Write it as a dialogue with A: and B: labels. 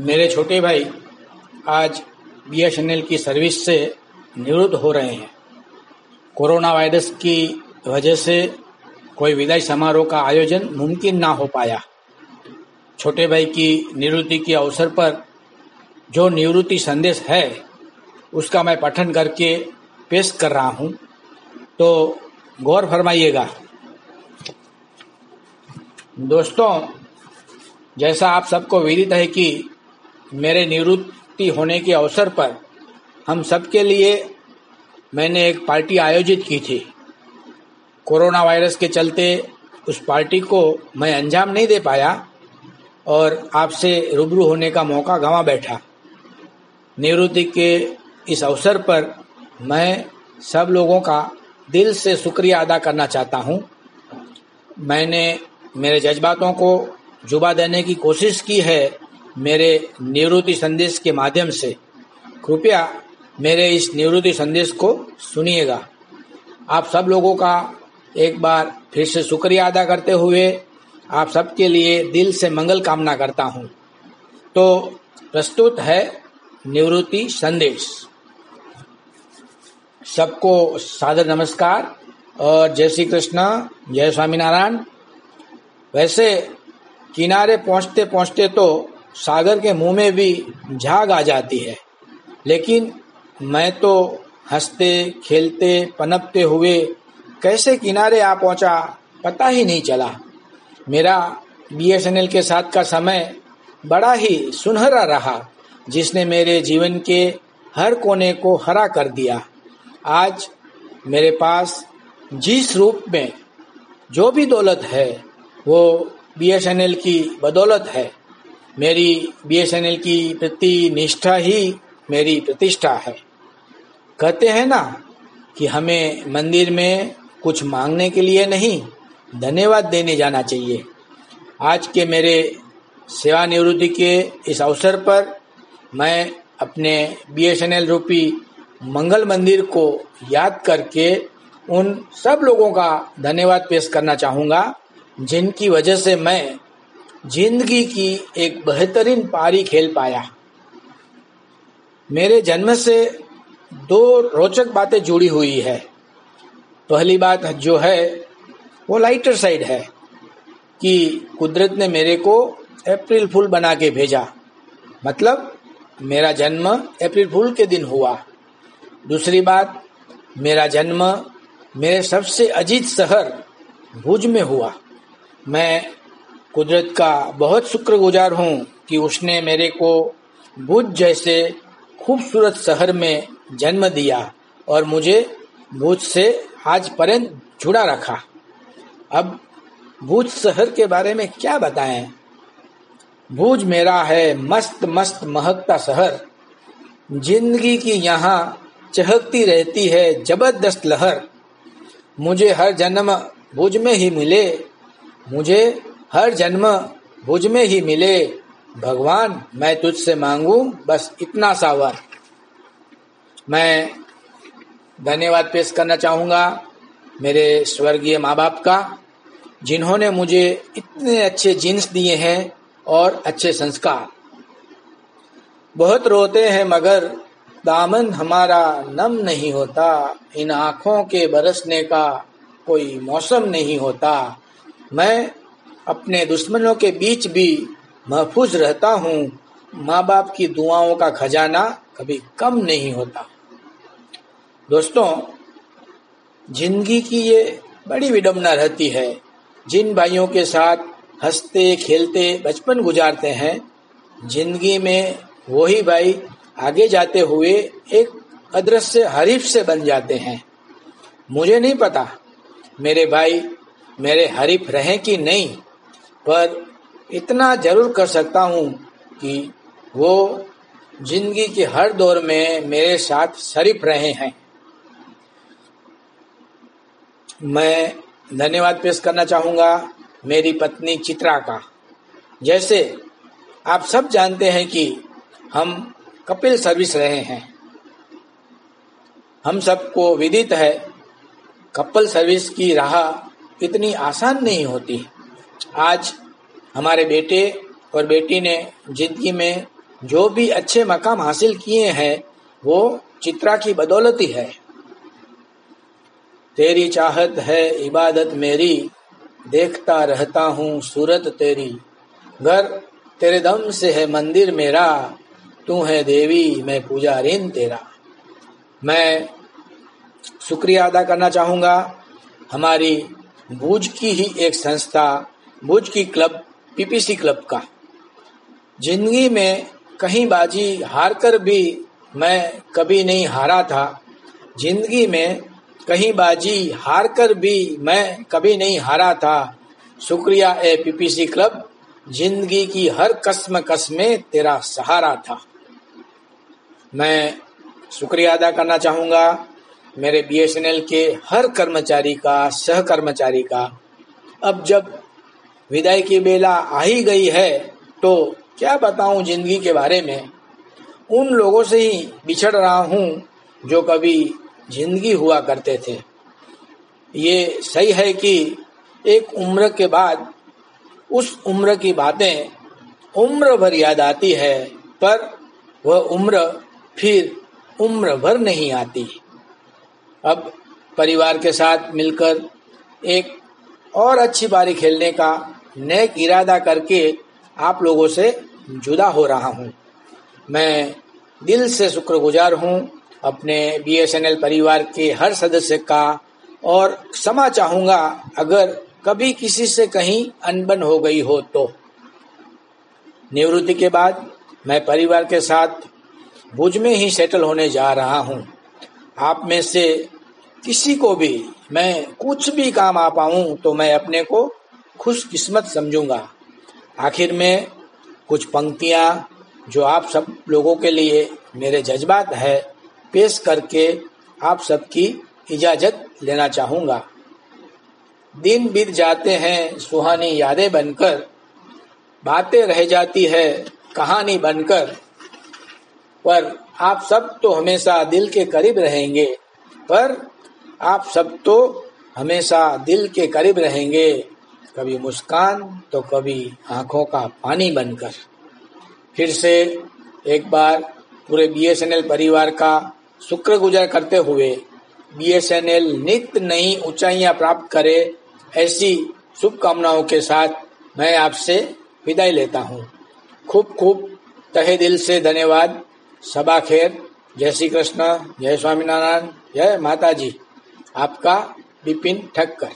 A: मेरे छोटे भाई आज बीएसएनएल की सर्विस से निवृत्त हो रहे हैं। कोरोना वायरस की वजह से कोई विदाई समारोह का आयोजन मुमकिन ना हो पाया। छोटे भाई की निवृत्ति के अवसर पर जो निवृत्ति संदेश है, उसका मैं पठन करके पेश कर रहा हूँ। तो गौर फरमाइएगा। दोस्तों, जैसा आप सबको विदित है कि मेरे निवृत्ति होने के अवसर पर हम सबके लिए मैंने एक पार्टी आयोजित की थी। कोरोना वायरस के चलते उस पार्टी को मैं अंजाम नहीं दे पाया और आपसे रूबरू होने का मौका गंवा बैठा। निवृत्ति के इस अवसर पर मैं सब लोगों का दिल से शुक्रिया अदा करना चाहता हूँ। मैंने मेरे जज्बातों को जुबा देने की कोशिश की है मेरे निवृत्ति संदेश के माध्यम से कृपया मेरे इस निवृत्ति संदेश को सुनिएगा। आप सब लोगों का एक बार फिर से शुक्रिया अदा करते हुए आप सबके लिए दिल से मंगल कामना करता हूँ। तो प्रस्तुत है निवृत्ति संदेश। सबको सादर नमस्कार और जय श्री कृष्ण, जय स्वामीनारायण। वैसे किनारे पहुँचते पहुँचते तो सागर के मुँह में भी झाग आ जाती है। लेकिन मैं तो हँसते, खेलते, पनपते हुए कैसे किनारे आ पहुँचा पता ही नहीं चला। मेरा बीएसएनएल के साथ का समय बड़ा ही सुनहरा रहा, जिसने मेरे जीवन के हर कोने को हरा कर दिया। आज मेरे पास जिस रूप में जो भी दौलत है, वो बीएसएनएल की बदौलत है। मेरी बीएसएनएल की प्रति निष्ठा ही मेरी प्रतिष्ठा है। कहते हैं ना कि हमें मंदिर में कुछ मांगने के लिए नहीं, धन्यवाद देने जाना चाहिए। आज के मेरे सेवानिवृत्ति के इस अवसर पर मैं अपने बीएसएनएल रूपी मंगल मंदिर को याद करके उन सब लोगों का धन्यवाद पेश करना चाहूँगा, जिनकी वजह से मैं ज़िंदगी की एक बेहतरीन पारी खेल पाया। मेरे जन्म से दो रोचक बातें जुड़ी हुई है। पहली बात जो है, वो लाइटर साइड है कि कुदरत ने मेरे को अप्रैल फूल बना के भेजा। मतलब मेरा जन्म अप्रैल फूल के दिन हुआ। दूसरी बात, मेरा जन्म मेरे सबसे अजीत शहर भुज में हुआ। मैं कुदरत का बहुत शुक्रगुजार हूँ कि उसने मेरे को भुज जैसे खूबसूरत शहर में जन्म दिया और मुझे भुज से आज पर्यंत जुड़ा रखा। अब भुज शहर के बारे में क्या बताएँ? भुज मेरा है मस्त मस्त महकता शहर। ज़िंदगी की यहाँ चहकती रहती है ज़बरदस्त लहर। मुझे हर जन्म भुज में ही मिले। मुझे हर जन्म भुज में ही मिले। भगवान, मैं तुझसे मांगू, बस इतना सावर मैं धन्यवाद पेश करना चाहूँगा मेरे स्वर्गीय माँ बाप का, जिन्होंने मुझे इतने अच्छे जीन्स दिए हैं और अच्छे संस्कार। बहुत रोते हैं, मगर दामन हमारा नम नहीं होता। इन आँखों के बरसने का कोई मौसम नहीं होता। मैं अपने दुश्मनों के बीच भी महफूज रहता हूँ। माँ बाप की दुआओं का खजाना कभी कम नहीं होता। दोस्तों, ज़िंदगी की ये बड़ी विडम्बना रहती है। जिन भाइयों के साथ हँसते, खेलते, बचपन गुजारते हैं, ज़िंदगी में वही भाई आगे जाते हुए एक अदृश्य हरीफ से बन जाते हैं। मुझे नहीं पता मेरे भाई मेरे हरीफ रहे कि नहीं। पर इतना ज़रूर कर सकता हूँ कि वो ज़िंदगी के हर दौर में मेरे साथ शरीफ रहे हैं। मैं धन्यवाद पेश करना चाहूँगा मेरी पत्नी चित्रा का। जैसे आप सब जानते हैं कि हम कपिल सर्विस रहे हैं। हम सबको विदित है, कपल सर्विस की राह इतनी आसान नहीं होती। आज हमारे बेटे और बेटी ने ज़िंदगी में जो भी अच्छे मकाम हासिल किए हैं, वो चित्रा की बदौलत ही है। तेरी चाहत है इबादत मेरी, देखता रहता हूँ सूरत तेरी। घर तेरे दम से है मंदिर मेरा, तू है देवी, मैं पूजा ऋण तेरा। मैं शुक्रिया अदा करना चाहूँगा। हमारी भुज की ही एक संस्था भुज की क्लब, पीपीसी क्लब का। ज़िंदगी में कहीं बाजी हार कर भी मैं कभी नहीं हारा था। ज़िंदगी में कहीं बाजी हार कर भी मैं कभी नहीं हारा था। शुक्रिया ए पीपीसी क्लब, ज़िंदगी की हर कस्म कसमें तेरा सहारा था। मैं शुक्रिया अदा करना चाहूँगा मेरे बीएसएनएल के हर कर्मचारी का, सह कर्मचारी का। अब जब विदाई की बेला आ ही गई है तो क्या बताऊँ ज़िंदगी के बारे में? उन लोगों से ही बिछड़ रहा हूँ जो कभी ज़िंदगी हुआ करते थे। ये सही है कि एक उम्र के बाद उस उम्र की बातें उम्र भर याद आती है, पर वह उम्र फिर उम्र भर नहीं आती। अब परिवार के साथ मिलकर एक और अच्छी बारी खेलने का नेक इरादा करके आप लोगों से जुदा हो रहा हूँ। मैं दिल से शुक्रगुजार हूँ अपने बीएसएनएल परिवार के हर सदस्य का और क्षमा चाहूँगा अगर कभी किसी से कहीं अनबन हो गई हो तो। निवृत्ति के बाद मैं परिवार के साथ भुज में ही सेटल होने जा रहा हूँ। आप में से किसी को भी, मैं कुछ भी काम आ पाऊँ तो मैं अपने को खुशकिस्मत समझूँगा। आखिर में कुछ पंक्तियाँ जो आप सब लोगों के लिए मेरे जज्बात है, पेश करके आप सबकी इजाज़त लेना चाहूँगा। दिन बीत जाते हैं, सुहानी यादें बनकर, बातें रह जाती है, कहानी बनकर। पर आप सब तो हमेशा दिल के करीब रहेंगे, पर आप सब तो हमेशा दिल के करीब रहेंगे। कभी मुस्कान तो कभी आँखों का पानी बनकर। फिर से एक बार पूरे बीएसएनएल परिवार का शुक्र गुजार करते हुए बीएसएनएल नित्य नई ऊंचाइयाँ प्राप्त करे, ऐसी शुभकामनाओं के साथ मैं आपसे विदाई लेता हूँ। खूब खूब तहे दिल से धन्यवाद। सबा खेर। जय श्री कृष्ण। जय स्वामीनारायण। जय माता जी आपका विपिन ठक्कर।